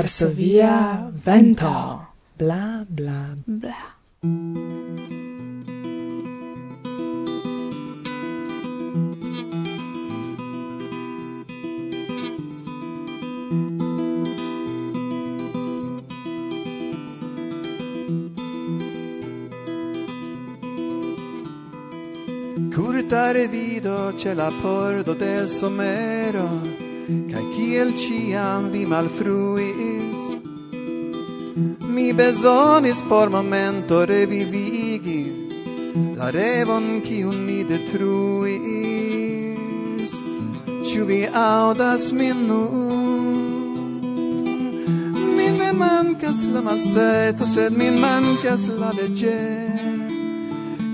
Varsovia vento. Bla, bla, bla. Curtare vido ce la porto del somero, cae ciel ciam vi malfrui bezonis por momento revivigi la revon kiun mi detruis ciu vi audas min nun? Min ne mancas la malcerto, sed min mancas la legger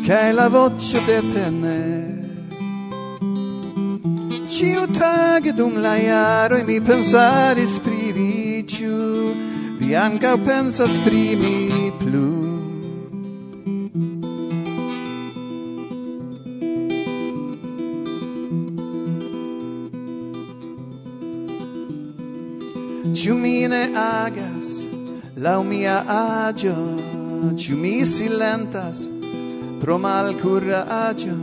kai la voce de tener Ciu tage dum la iaro mi pensaris pri vi, vi anca pensas pri mi plu. Ciu mi ne agas lau mia agio Ciu mi silentas pro mal curagio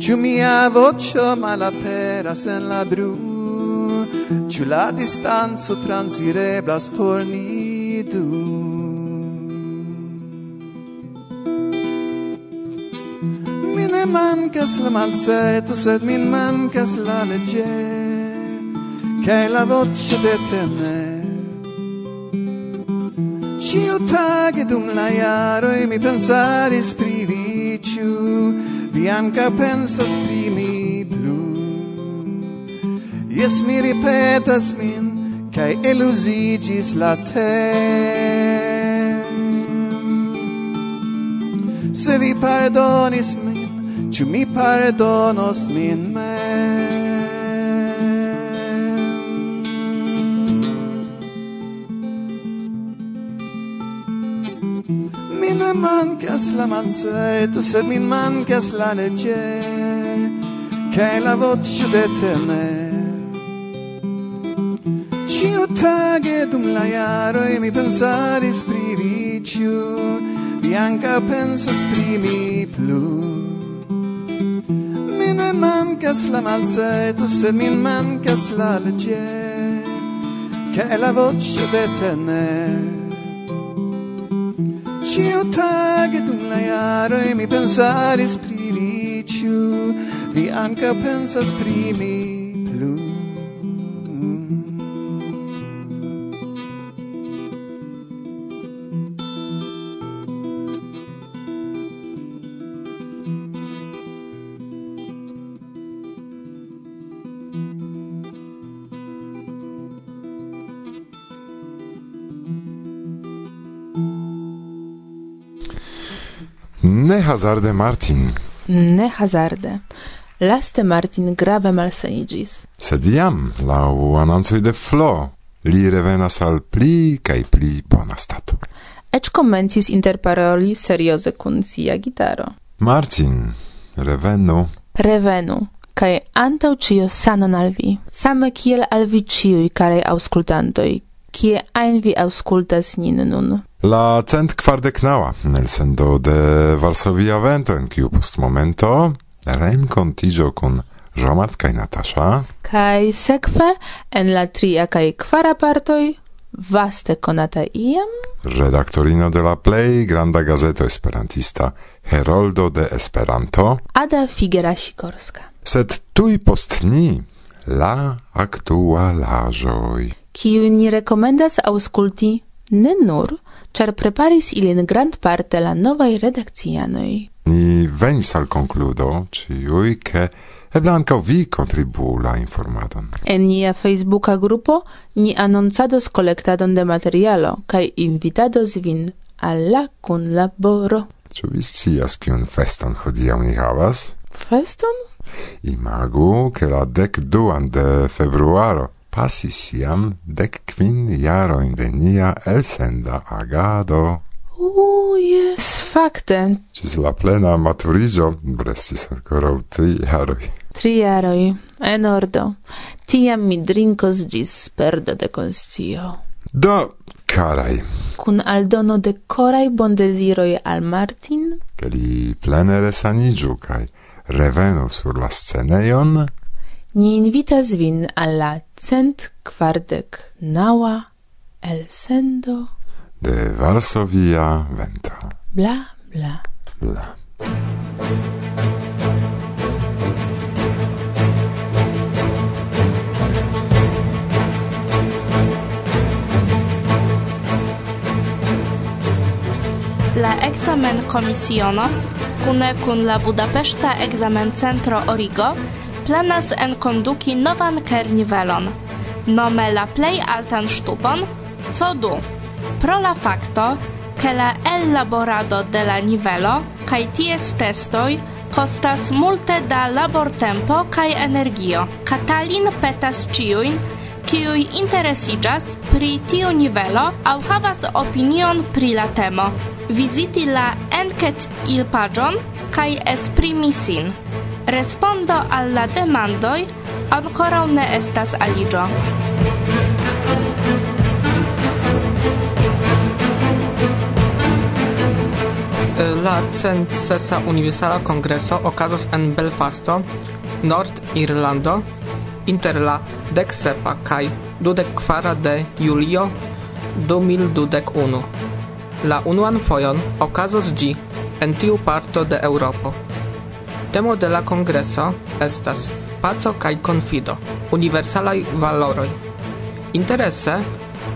Ciu mia vocio malaperas en la bru Ciu la distanzo transireblas por ni mancas la malseto, sed min mancas la legge, che la voce de tene. Ciu tage dum la iaro e mi pensaris pri ciu vi anca pensas pri mi plu. Jes mi ripetas min, cae elusigis la tem. Se vi pardonis Ĉu mi pardonos min mem? Mi ne mancas la malcerto, sed mi mancas la legge, kaj la voĉo de temer. Ciu tage dum la jaro e mi pensaris pri viciu, vi anca pensas pri mi plu mancas la malseto, sed mi mancas la legge, che è la voce de tenere. Ciu tage dum la e mi pensaris pri vi, ĉu vi anca pensas pri mi? Ne hazarde, Martin. Ne hazarde. Laste Martin grave malsanigis. Sed iam, lau annoncoi de Flo, li revenas al pli cae pli bona stato. Ec commencis interparoli serioze cun sia gitaro. Martin, revenu. Revenu, cae antau cio sanon al vi. Same kiel al vi ciui, care auscultantoi, kie ein vi auscultas nin nun. La cent kvardeknaŭa elsendo de Varsovia Vento en kiu post momento renkontiĝo kun Jean-Marc kaj Natasza. Kaj sekve en la tria kaj kvara partoj vaste konata iam? Redaktorino de la plej granda gazeto esperantista Heroldo de Esperanto Ada Figera Sikorska. Sed tuj post ni la actualajoi. Kiu ni rekomendas ausculti ne nur, char preparis ilin grand parte la novai redakcianoj. Ni venis al concludo, ciui, che eble anca vi contribu la informadon. En nia Facebooka grupo ni annoncados collectadon de materialo, cae invitados vin alla cun laboro. Ĉu vi scias kiun feston hodiaŭ ni havas? feston? Imagu che la dec duan de februaro passis iam dec quin jaroin de nia elsenda agado. Uh, yes, facte. Cis la plena maturizo brestis ancora tri jaroi. Tri jaroi, en ordo. Tiam mi drinkos gis perda de conscio. Do, carai. Cun aldono de corai bondesiroi al Martin. Che li plene resanigiu, kaj revenons sur la scenejon. Ni invitas vin al la cent kvardek naŭa elsendo de Varsovia vento. Bla, bla, bla. La eksamen komisiono kune kun la Budapeszta Examen Centro Origo planas enkonduki novan kernivelon, nome la plej altan ŝtupon CO2. Pro la fakto, ke la ellaborado de la nivelo kaj ties testoj kostas multe da labortempo kaj energio. Katalin petas ĉiujn, kiuj interesiĝas pri tiu nivelo aŭ havas opinion pri la temo. Viziti la enket-ilpaĝon kaj esprimi sin. Respondo al la demandoj ankoraŭ ne estas aliĝo. La centsesa universala kongreso okazos en Belfasto, Nord-Irlando, inter la decsepa kaj dudekkvara de julio 2021. La unuan fojon okazos ĝi en tiu parto de Eŭropo. Temo de la kongreso estas paco kaj konfido, universalaj valoroj. Interese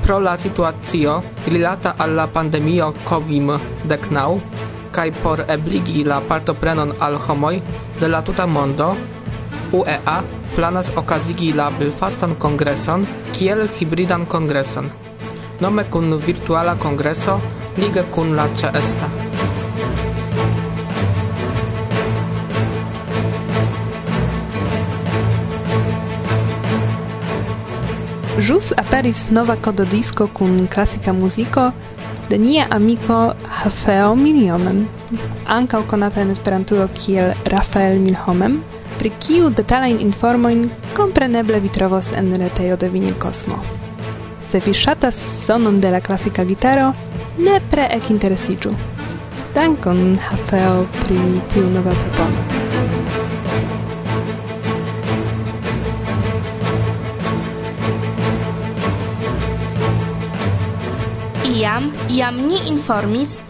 pro la situacio rilata al la pandemio COVID-19 kaj por ebligi la partoprenon al homoj de la tuta mondo, UEA planas okazigi la Belfastan Kongreson kiel hibridan kongreson, nome kun virtuala kongreso lige kun la ĉeesta. Jus aperis nova kododisko kun klasika muziko de nia amiko Hafeo Miliomen, ankaŭ konata en Esperantujo kiel Rafael Milhomem, pri kiu detalajn informojn kompreneble vi trovos en retejo de Vinil Kosmo. Se vi ŝatas sonon de la klasika gitaro, nepre ekinteresiĝu. Dankon, Hafeo, pri tiu nova propono. Iam, iam ni informis,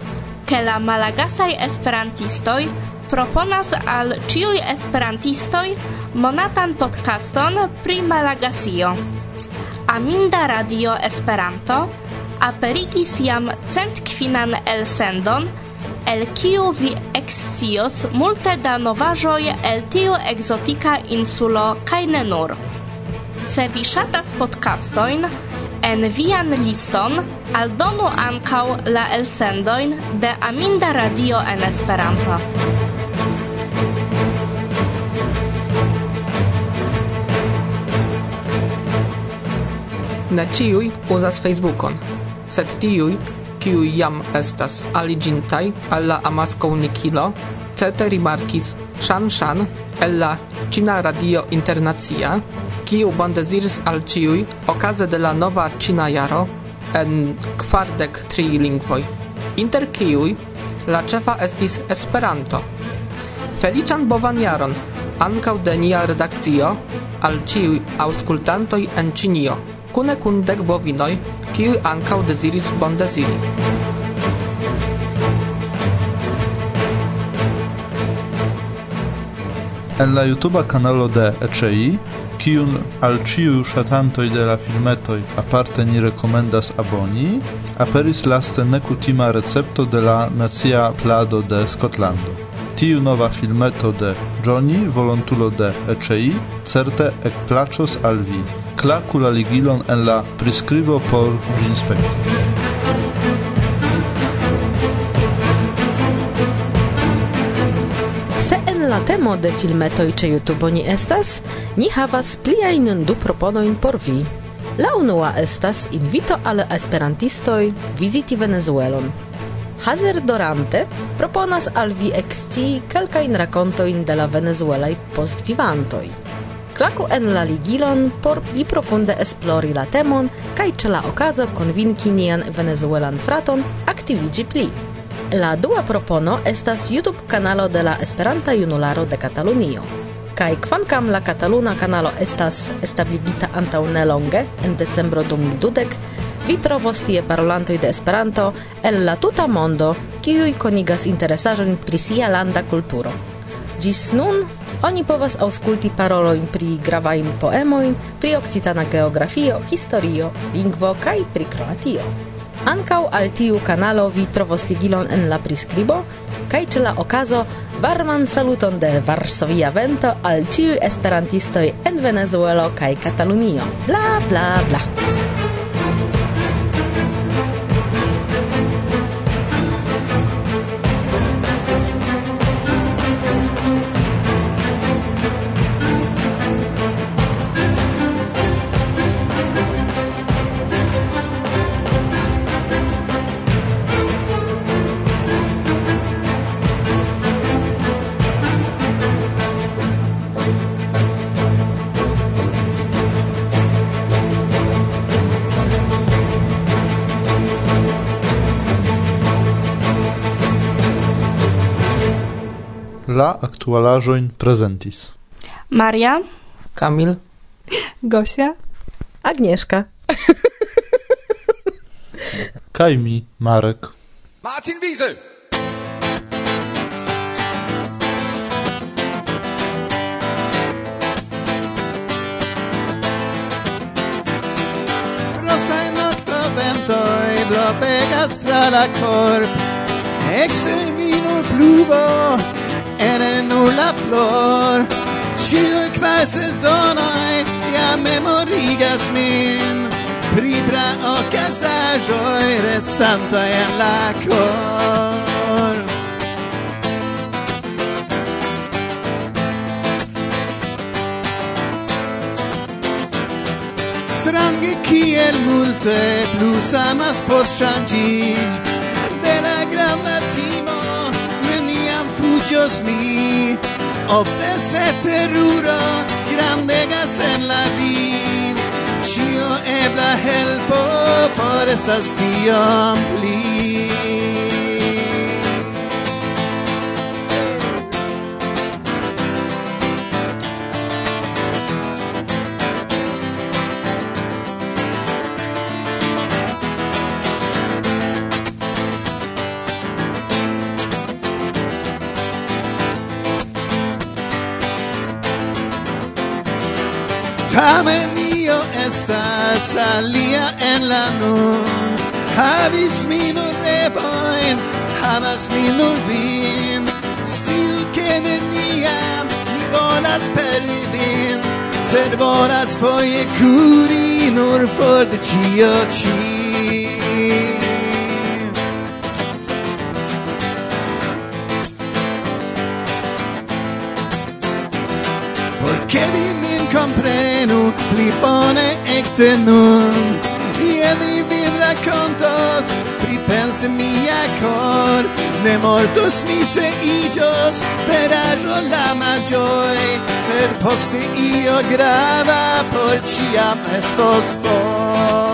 ke la malagasaj esperantistoj proponas al ĉiuj esperantistoj monatan podcaston pri Malagasio. Aminda Radio Esperanto aperigis jam cent kvinan elsendon, el kiu vi ekscios multe da novaĵoj el tiu ekzotika insulo kaj ne nur. Se vi ŝatas podcastojn, en vian liston aldonu ankaŭ la elsendojn de Aminda Radio en Esperanto. Ne ciui uzas Facebookon, sed tiui, kiuj jam estas aligintai al la amaskomunikilo, certe rimarkis Shan Shan el la Cina Radio Internacia, kiu bondeziris al ciui okaze de la nova Cina jaro en kvardek tri lingvoj, inter kiuj la ĉefa estis Esperanto. Feliĉan bovan jaron ankaŭ de nia redakcio al ĉiuj aŭskultantoj en Ĉinio kune kun dek bovinoj, kiuj ankaŭ deziris bondeziri. En la YouTube kanalo de ECI, kiun al ciu ŝatantoj de la filmetoj aparte ni rekomendas aboni, aperis laste nekutima recepto de la nacia plado de Skotlando. Tiu nova filmeto de Johnny, volontulo de ECI, certe ekplaĉos al vi klaku la ligilon en la priskribo por ĝinspekti. Se en la temo de filmetoj ĉe YouTube ni estas, ni havas pliajn du proponojn por vi. La unua estas invito al esperantistoj viziti Venezuelon. Hazer Dorante proponas al vi ekscii kelkajn rakontojn de la venezuelaj postvivantoj. Klaku en la ligilon por pli profunde esplori la temon kaj ĉe la okazo konvinki nian venezuelan fraton aktiviĝi pli. La dua propono estas YouTube-kanalo de la Esperanta Junularo de Katalunio. Kaj kvankam la kataluna kanalo estas establigita antaŭ nelonge, en decembro 2010, vi trovos tie parolantoj de Esperanto el la tuta mondo, kiuj konigas interesaĵojn pri sia landa kulturo. Ĝis nun Oni povas parolo parolojn pri gravajn poemojn, pri okcitana geografio, historio, lingvo kaj pri Kroatio. Ankaŭ al tiu kanalo vi trovos ligilon en la priskribo kaj ĉe la okazo varman saluton de Varsovia Vento al ĉiuj esperantistoj en Venezuelo kaj Katalunio. Bla bla bla. La aktualaĵojn prezentis Maria, Kamil, Gosia, Agnieszka. kaj mi, Marek. Martin Wiese! La corp, exe minor pluvo, en nulla flor Ciu qua sezonoj ja memorigas min. Pri praokazaĵoj restantaj en la cor. Strange kiel multe plus amas post ŝanĝiĝ de la granda just mi Ofte se terura grandegas en la vi Cio ebla helpo forestas tiom pli Amenio estas alia en la nun. Havis mi nur nevoin, havas mi nur vin. Stiu che neniam mi volas peri vin. Sed volas foie curi nur for de cio ci. comprenu pli bone ekde nun. Ie mi vin racontos pri pens de mia cor Ne mortos mi se igios per arro la magioi. Ser poste io grava por ciam estos for.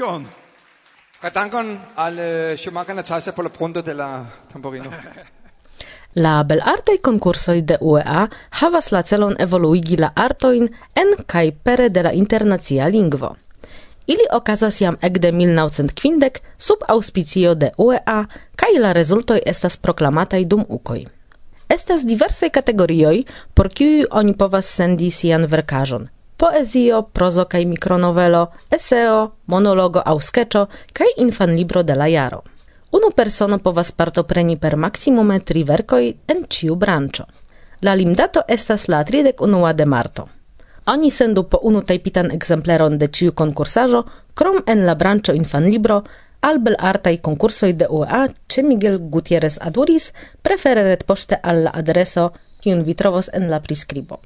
Dankon. Kaj dankon al eh, Schumacher Natasha por la pronto de la tamburino. La belartaj konkursoj de UEA havas la celon evoluigi la artojn en kaj pere de la internacia lingvo. Ili okazas jam ekde 1950 sub auspicio de UEA kaj la rezultoj estas proklamataj dum ukoj. Estas diversaj kategorioj, por kiuj oni povas sendi sian verkaĵon – poezio, prozo kaj mikronovelo, eseo, monologo aŭ skeĉo kaj infanlibro de la jaro. Unu persono povas partopreni per maksimume tri verkoj en ĉiu branĉo. La limdato estas la 31 de marto. Oni sendu po unu tajpitan ekzempleron de ĉiu konkursaĵo, krom en la branĉo infanlibro, al belartaj konkursoj de UEA ce Miguel Gutierrez Aduris prefere poste al la adreso, kiun vi trovos en la prescribo.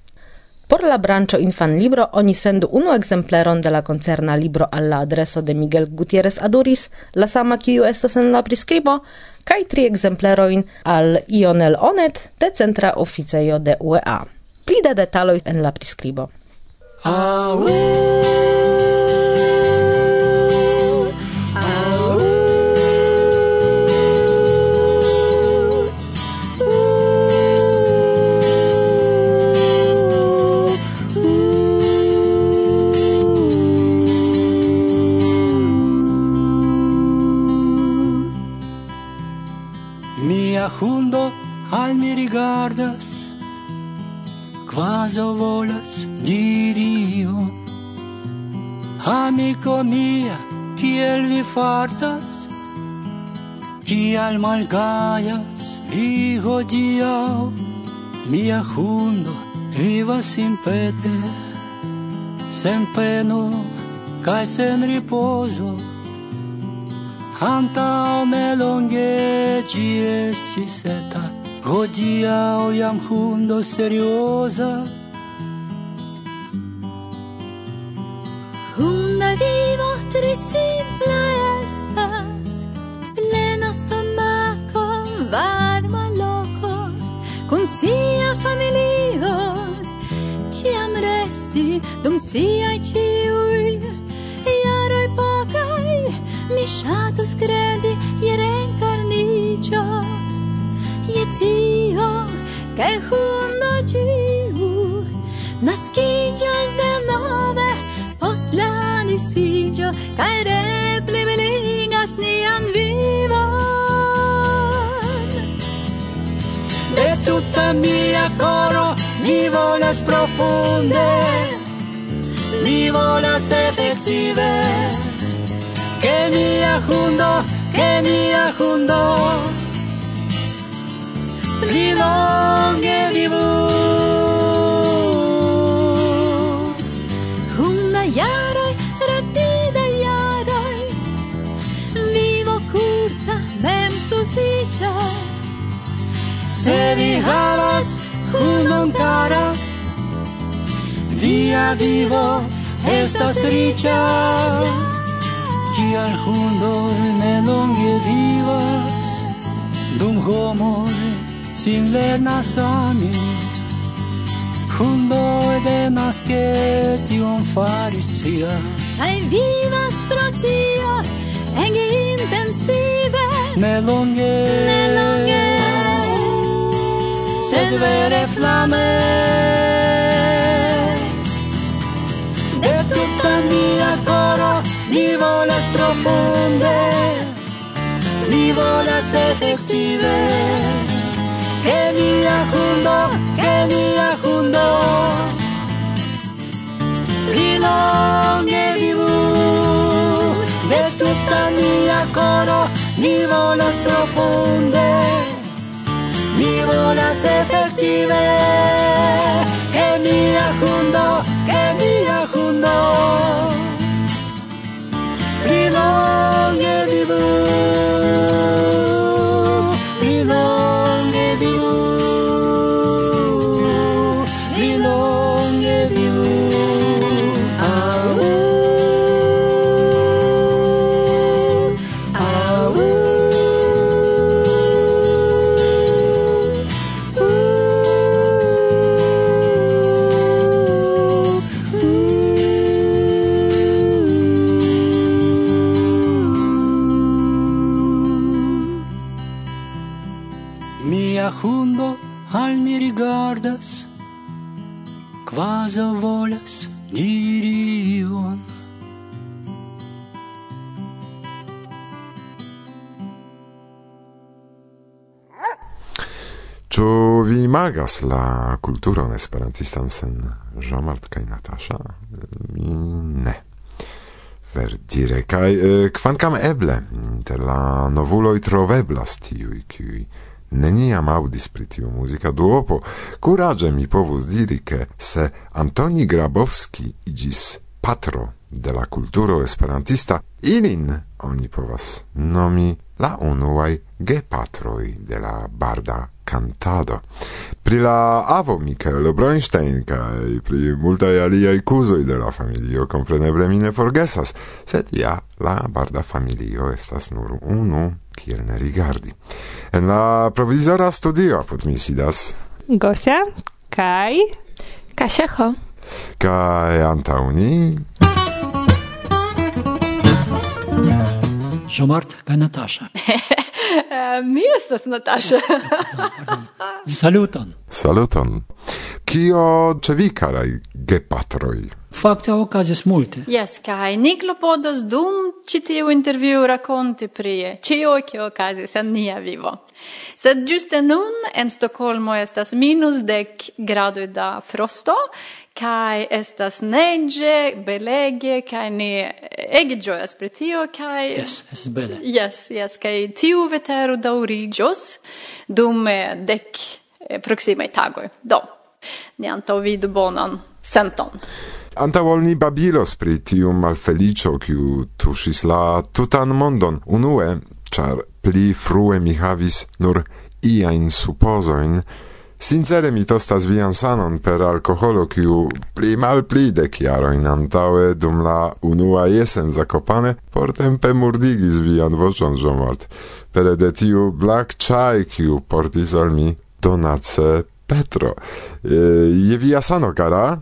Por la Infan Libro oni sendu unu exempleron de la concerna libro al la adreso de Miguel Gutierrez Aduris, la sama kiu estas en la priskribo, kaj tri exempleroin al Ionel Onet de Centra Oficejo de UEA. Pli da detaloj en la priskribo. Awe. rigardas quaso volas dirio amico mia kiel vi fartas kial malgajas vi hodiau mia hundo vivas simpete sen peno kaj sen ripozo antaŭ nelonge ĝi estis eta Odia o iam hundo seriosa. Hunda vivo tre simpla estas Plena stomako, varma loco Con sia familio. Ciam resti dum sia ciui Jaroj Mi shatus kredi je reenkarniĝon je tio, che hundo ciu, nascigios de nove, pos la disigio, cae repli veligas nian vivo. De tutta mia coro, mi volas profunde, mi volas effettive, che mia hundo, che mia hundo, pli longe vivu. Huna jaroj, rapida jaroj Vivo curta, mem suficia Se vi havas hunon cara Via vivo estas riĉa Kial hundoj ne longe vivas Dum homoj sin levnas amin hundo de ke tion faris cia Kaj vivas pro tio ege intensive. Ne longe. Ne longe. Sed vere flame. De tutta mia coro Mi volas profunde Mi volas effective Kenia Hundo, Kenia Hundo. Lilong Ebibu, de tu tamia coro, ni bolas profunde, ni bolas efective. Kenia Hundo, Kenia Hundo. Lilong Ebibu. Ĉu vi imagas la kulturon esperantistan sen Jean-Marc kaj Natasha? Ne. Verdire kaj eh, kvankam eble inter la novuloj troveblas tiuj, kiuj neniam aŭdis pri tiu muzika duopo, kuraĝe mi povus diri, ke se Antoni Grabowski iĝis patro de la kulturo esperantista, ilin oni povas nomi la unuae gepatroi de la barda cantado. Pri la avo Michael Bronstein kai pri multae aliai cusoi de la familio compreneble mine forgesas, sed ja la barda familio estas nur unu kiel ne rigardi. En la provizora studio apud mi sidas Gosia kai Kasia Kai antauni. Жомарт kaj Natasha. Eh, mi estas Natasha. Saluton. Saluton. Kio ĉe vi karaj gepatroj? Fakte okazis multe. Jes, kaj ni klopodos dum ĉi tiu intervju rakonti pri ĉio, kio okazis en nia vivo. Sed ĝuste nun en Stokholmo estas minus dek gradoj da frosto kai estas nege belege kai ne ege gioias pri tio kai yes es bele. Yes yes kai tiu vetero daurigios dum eh, dec eh, proxima tagoi do ne antaŭ vidu bonan senton. Antaŭ ol ni babilos pri tiu malfelicio kiu tuŝis la tutan mondon unue, char pli frue mi havis nur iajn supozojn, Sincere mi tostas vian sanon per alkoholo, kiu pli mal pli de kiarojn antaŭe dum la unua jesen zakopane portempe murdigis vian voĉon Jomort. Pere de tiu black chai kiu portis al mi donace Petro. Je via sano, cara?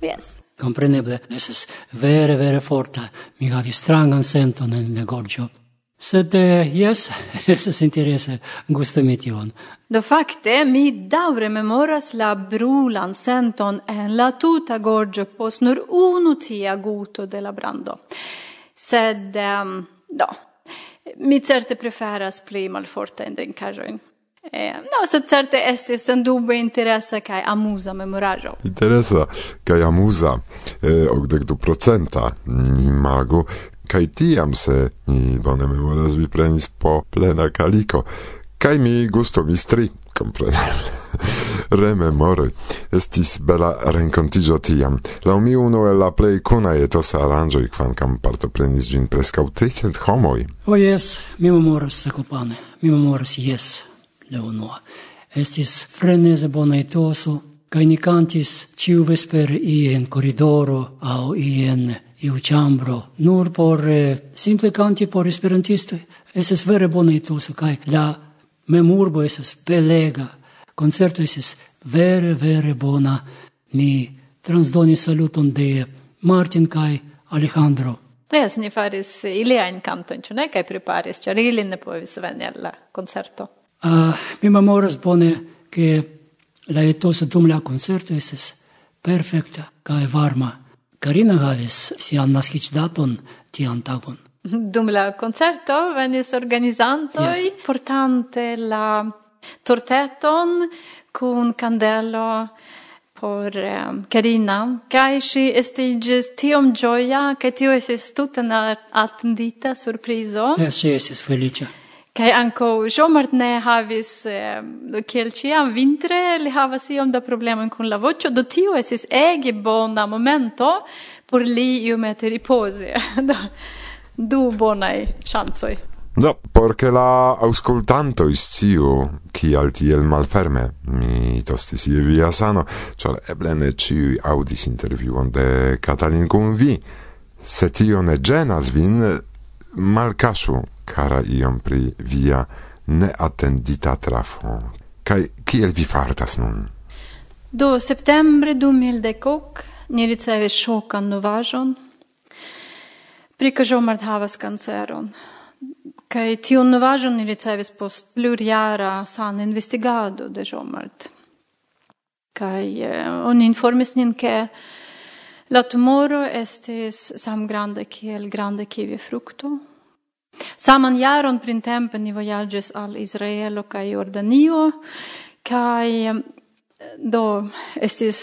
Yes. Compreneble, estas vere, vere forta. Mi havis strangan senton en la gorĝo. Sed eh, jes, esas interese gustumi tion. Do fakte mi daŭre memoras la brulan senton en la tuta gorĝo post nur unu tia guto de la brando. Sed um, do mi certe preferas pli malfortajn drinkaĵojn. Eh, no, sed certe estis sendube interesa kaj amuza memoraĵo. Interesa kaj amuza, eh, okdek du procenta mm, mago, Kaj tiam se, mi bone memoras, vi prenis po plena kaliko, kaj mi gusto mistri kompreneble. rememoroj. Estis bela renkontiĝo tiam. Laŭ mi unu el la plej kunaj etosa aranĝoj, kvankam partoprenis ĝin preskaŭ tricent homoj. O oh, jes, mi memoras Sakopane, mi memoras jes, la unua. Estis freneze bona etoso, kaj ni kantis ĉiu vesper ien en koridoro aŭ ien en iu ĉambro nur por eh, simple kanti por esperantistoj estas vere bona etoso kaj la memurbo estas belega concerto estas vere vere bona mi transdonis saluton de Martin kaj Alejandro Yes, ni faris iliajn kantojn, ĉu ne? Kaj preparis, ĉar ili ne povis veni al la koncerto. Uh, mi memoras bone, che la etoso dum la koncerto estis perfekta kaj varma. Karina havis sian naskiĝdaton tian tagon. Dum la koncerto venis organizantoj yes. portante la torteton kun candelo por eh, Karina. Um, kaj ŝi estiĝis tiom ĝoja, ke tio estis tute atendita surprizo. Ŝi yes, estis feliĉa. Kaj ankaŭ Jomart ne havis eh, kiel ĉiam vintre li havas iom da problemojn kun la voĉo, do tio estis ege bona momento por li iomete ripozi. do du bonaj ŝancoj. Do, porque la auscultanto iscio, chi tiel malferme, mi tostis ie via sano, char eble ne ciui audis interviuon de Catalin cum vi, se tio ne genas vin, malcasu, cara iom pri via neatendita trafo. Kaj kiel vi fartas nun? Do septembre 2010 ni ricevis šokan novaĵon pri mart havas kanceron. Kaj tiun novaĵon ni ricevis post plurjara sana investigado de Jomart. Kaj eh, oni informis nin ke La tumoro estis samgranda kiel granda kiwi frukto. Saman jaron printempe ni vojaĝis al Israelo kaj Jordanio kaj do estis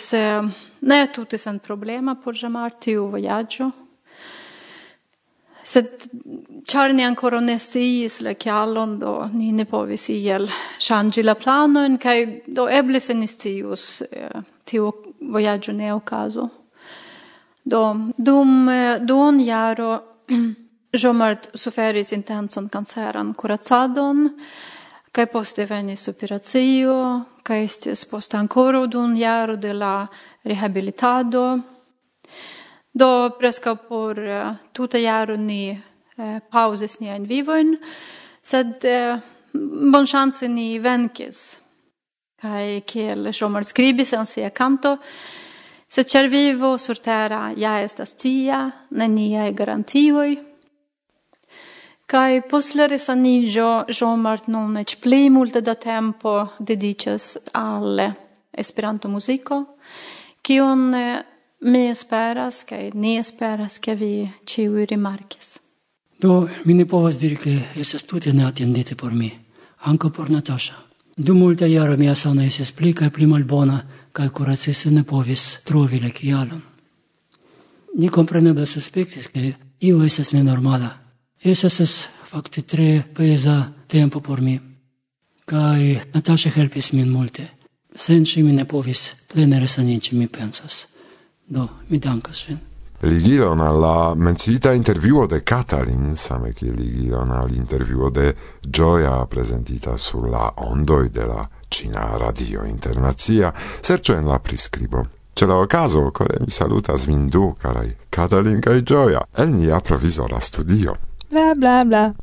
ne tute sen problema por Jamar tiu vojaĝo. Sed char ni ancora ne siis le kialon, do ni ne povis iel ŝanĝi la planojn kai do eble se ni eh, tiu voyaggio ne okazo. Do, dum eh, duon jaro Jomart suferis intensan canceran curatsadon, kai poste venis operatio, kai estis post ancora dun jaro de la rehabilitado. Do presca por uh, tuta jaro ni uh, ni ein vivoin, sed uh, chance ni venkis. Kaj kiel Jomart skribis en sia canto, Se cervivo sur terra ja estas tia, neniae garantioi, Kai post la resanigio, Jean-Mart non ec pli multe da tempo dedices al Esperanto musico, kion mi esperas, kai ni esperas, ke vi ciui rimarkis. Do, mi ne povas diri, che esas tutte ne attendite por mi, anco por Natasha. Du multe jaro mia sana esis pli kaj pli malbona, kaj kuracisto ne povis trovi la kialon. Ni kompreneble suspektis, ke io estas nenormala. Estas fakte tre peza tempo por mi. Kaj Natasha helpis min multe. Sen ŝi mi ne povis plene resaniĝi, mi pensas. Do, mi dankas vin ligilon al la menciita interviuo de Catalin, same kiel ligilon al interviuo de Gioia presentita sur la ondoj de la Cina Radio Internacia, serĉu en la priskribo. Ce la ocaso, core mi salutas vin du, carai, Catalin cae Gioia, el nia provisora studio. Bla bla bla.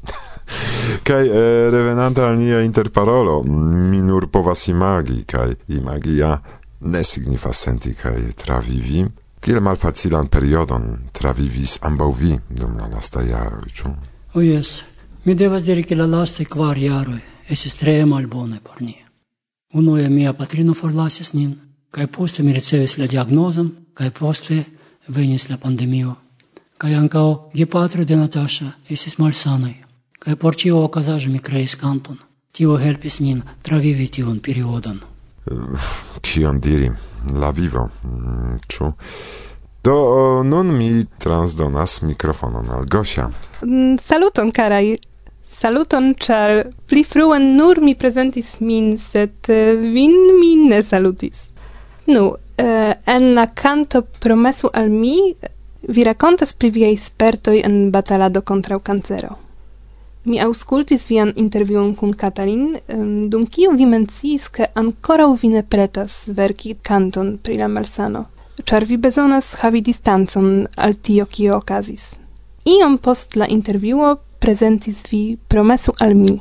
Kaj eh, revenanta al nia interparolo, mi nur povas imagi, kaj imagia ne signifas senti kaj travivi, Kiel malfacilan periodon travivis ambau vi dum la lasta jaroj, O Oh, yes. Mi devas diri, ke la lasta kvar jaro esis tre malbone por ni. Unue mia patrino forlasis nin, kaj poste mi ricevis la diagnozon, kaj poste venis la pandemio. Kaj ankaŭ gepatroj de Natasha estis malsanaj, kaj por cio okazaĵo mi kreis kanton. Tio helpis nin travivi tiun periodon. Kion diri? La vivo? Mm, Do, nun mi transdonas mikrofonon al Gosia. Mm, saluton, carai. Saluton, char pli fruen nur mi presentis min, set eh, vin mi ne salutis. Nu, eh, en la canto promesu al mi, Vi racontas pri viei spertoi en batalado contra cancero. Mi auscultis vian intervion cun Katalin, dum kiu vi menciis, ke ancora vi ne pretas verki canton pri la malsano, char vi bezonas havi distancon al tio kio okazis. Iom post la interviuo presentis vi promesu al mi.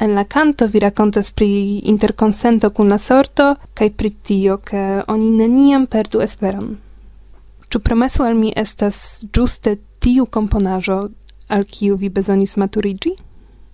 En la canto vi racontas pri interconsento cun la sorto, kai pri tio, che oni neniam perdu esperon. Ču promesu al mi estas giuste tiu komponaĵo al kiu vi bezonis maturiĝi?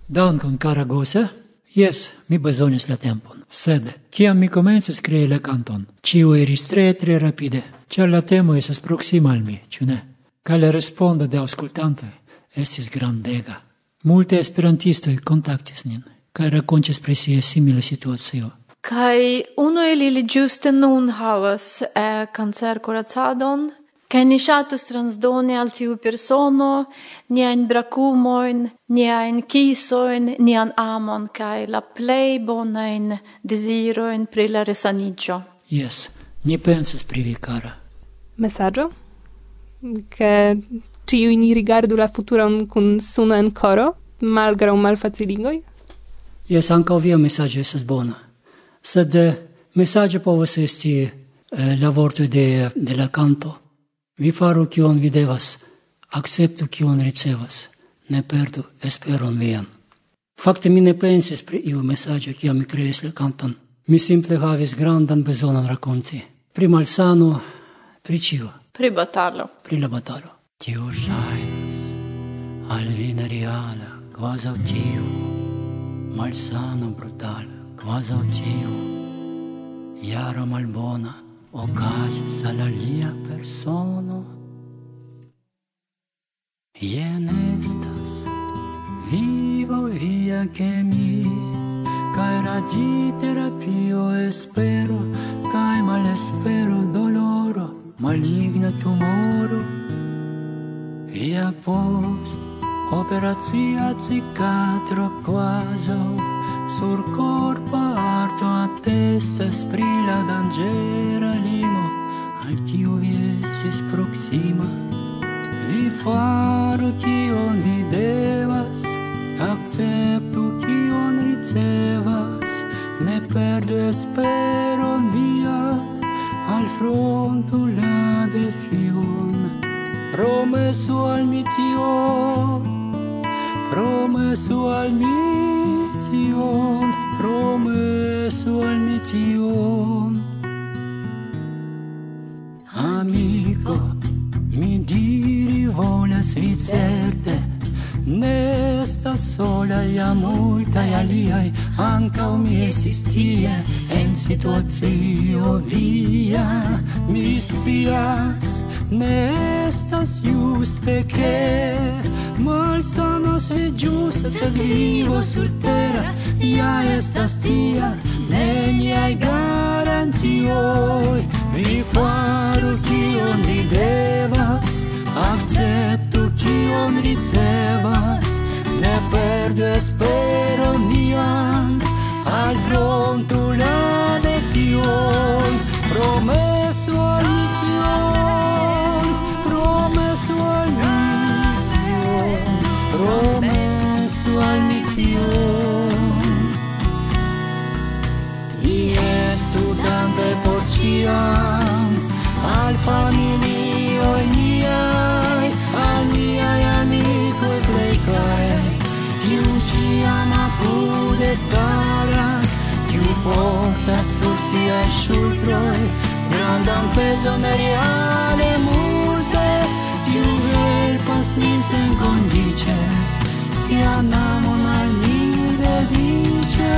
Dankon, kara Gose. Yes, mi bezonis la tempon. Sed, kiam mi komencis krei la kanton, ciu iris tre tre rapide, ĉar la temo estas proksima al mi, ĉu ne? Kaj la respondo de aŭskultantoj estis grandega. Multe esperantistoj kontaktis nin kaj rakontis pri sia simila situacio. Kaj uno el ili giuste nun havas eh, kancerkuracadon Kaj ni shatus transdoni al tiu persono ni ein bracumoin ni ein kisoin ni an amon kai la plej bonajn dezirojn pri la resanigio Yes, ni pensas pri vi, cara messaggio Ke ĉiuj ni rigardu la futuron kun suno en koro, malgraŭ malfaciligoj? yes ankaŭ via messaggio esas bona. Sed messaggio povas esti eh, la vorto de, de la canto Vi faru kion vi devas, acceptu kion ricevas, ne perdu esperon vian. Fakte mi ne pensis pri iu mesaĝo kiam mi kreis la kanton. Mi simple havis grandan bezonon rakonti pri malsano, pri ĉio. Pri batalo. Pri la batalo. Tio ŝajnas al vi nereala, kvazaŭ tiu malsano brutala, kvazaŭ tiu jaro malbona ocasis al alia persono. Ien estas vivo via che mi Cae radi terapio espero Cae malespero doloro Maligna tumoro. Via post operazia cicatro quaso Sur corpo arto a testa sprila dangera limo, al tiu viestis proxima. Vi faru tion vi devas, acceptu kion ricevas, ne perdu esperon vian, al frontu la defion. promesso al mi tion, promesso al mi mission, promesul mission. Amico, mi diri volas vi certe, ne estas sola ja multaj anca ankaŭ mi esistie en situazio via. Mi sias ne estas juste che Mal sanas vi ĝuste, sed vivo surtera ja estas tia, neniaj garantioj. Vi faru kion vi devas, akceptu kion ricevas, ne perdu esperon al alfrontu familio niai aliai amicoi plei clare tiu ciam apude staras tiu portas sur siai ŝultroj grandan pezon reale multe tiu helpas min senkondiĉe sia amon al ni dediĉas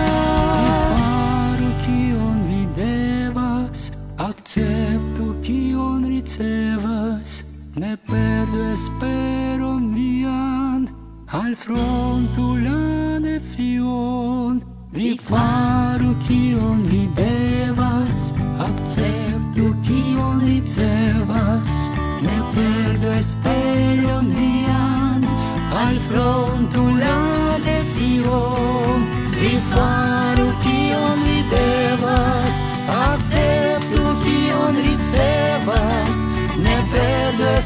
faru tion mi devas akcepti ricevas Ne perdu esperon vian Al frontu la nefion Vi faru kion vi devas Acceptu kion ricevas. Ne perdu esperon vian Al frontu la nefion. Vi faru kion vi devas Acceptu kion ricevas.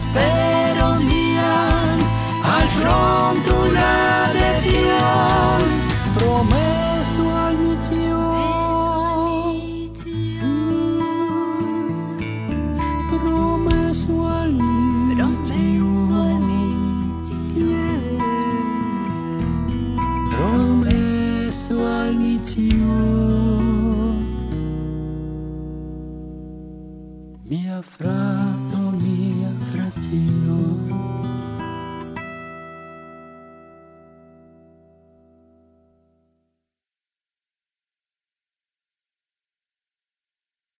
espero un día al front una. Promeso al mition. Promeso al mition. Promeso al mition. Mia frase.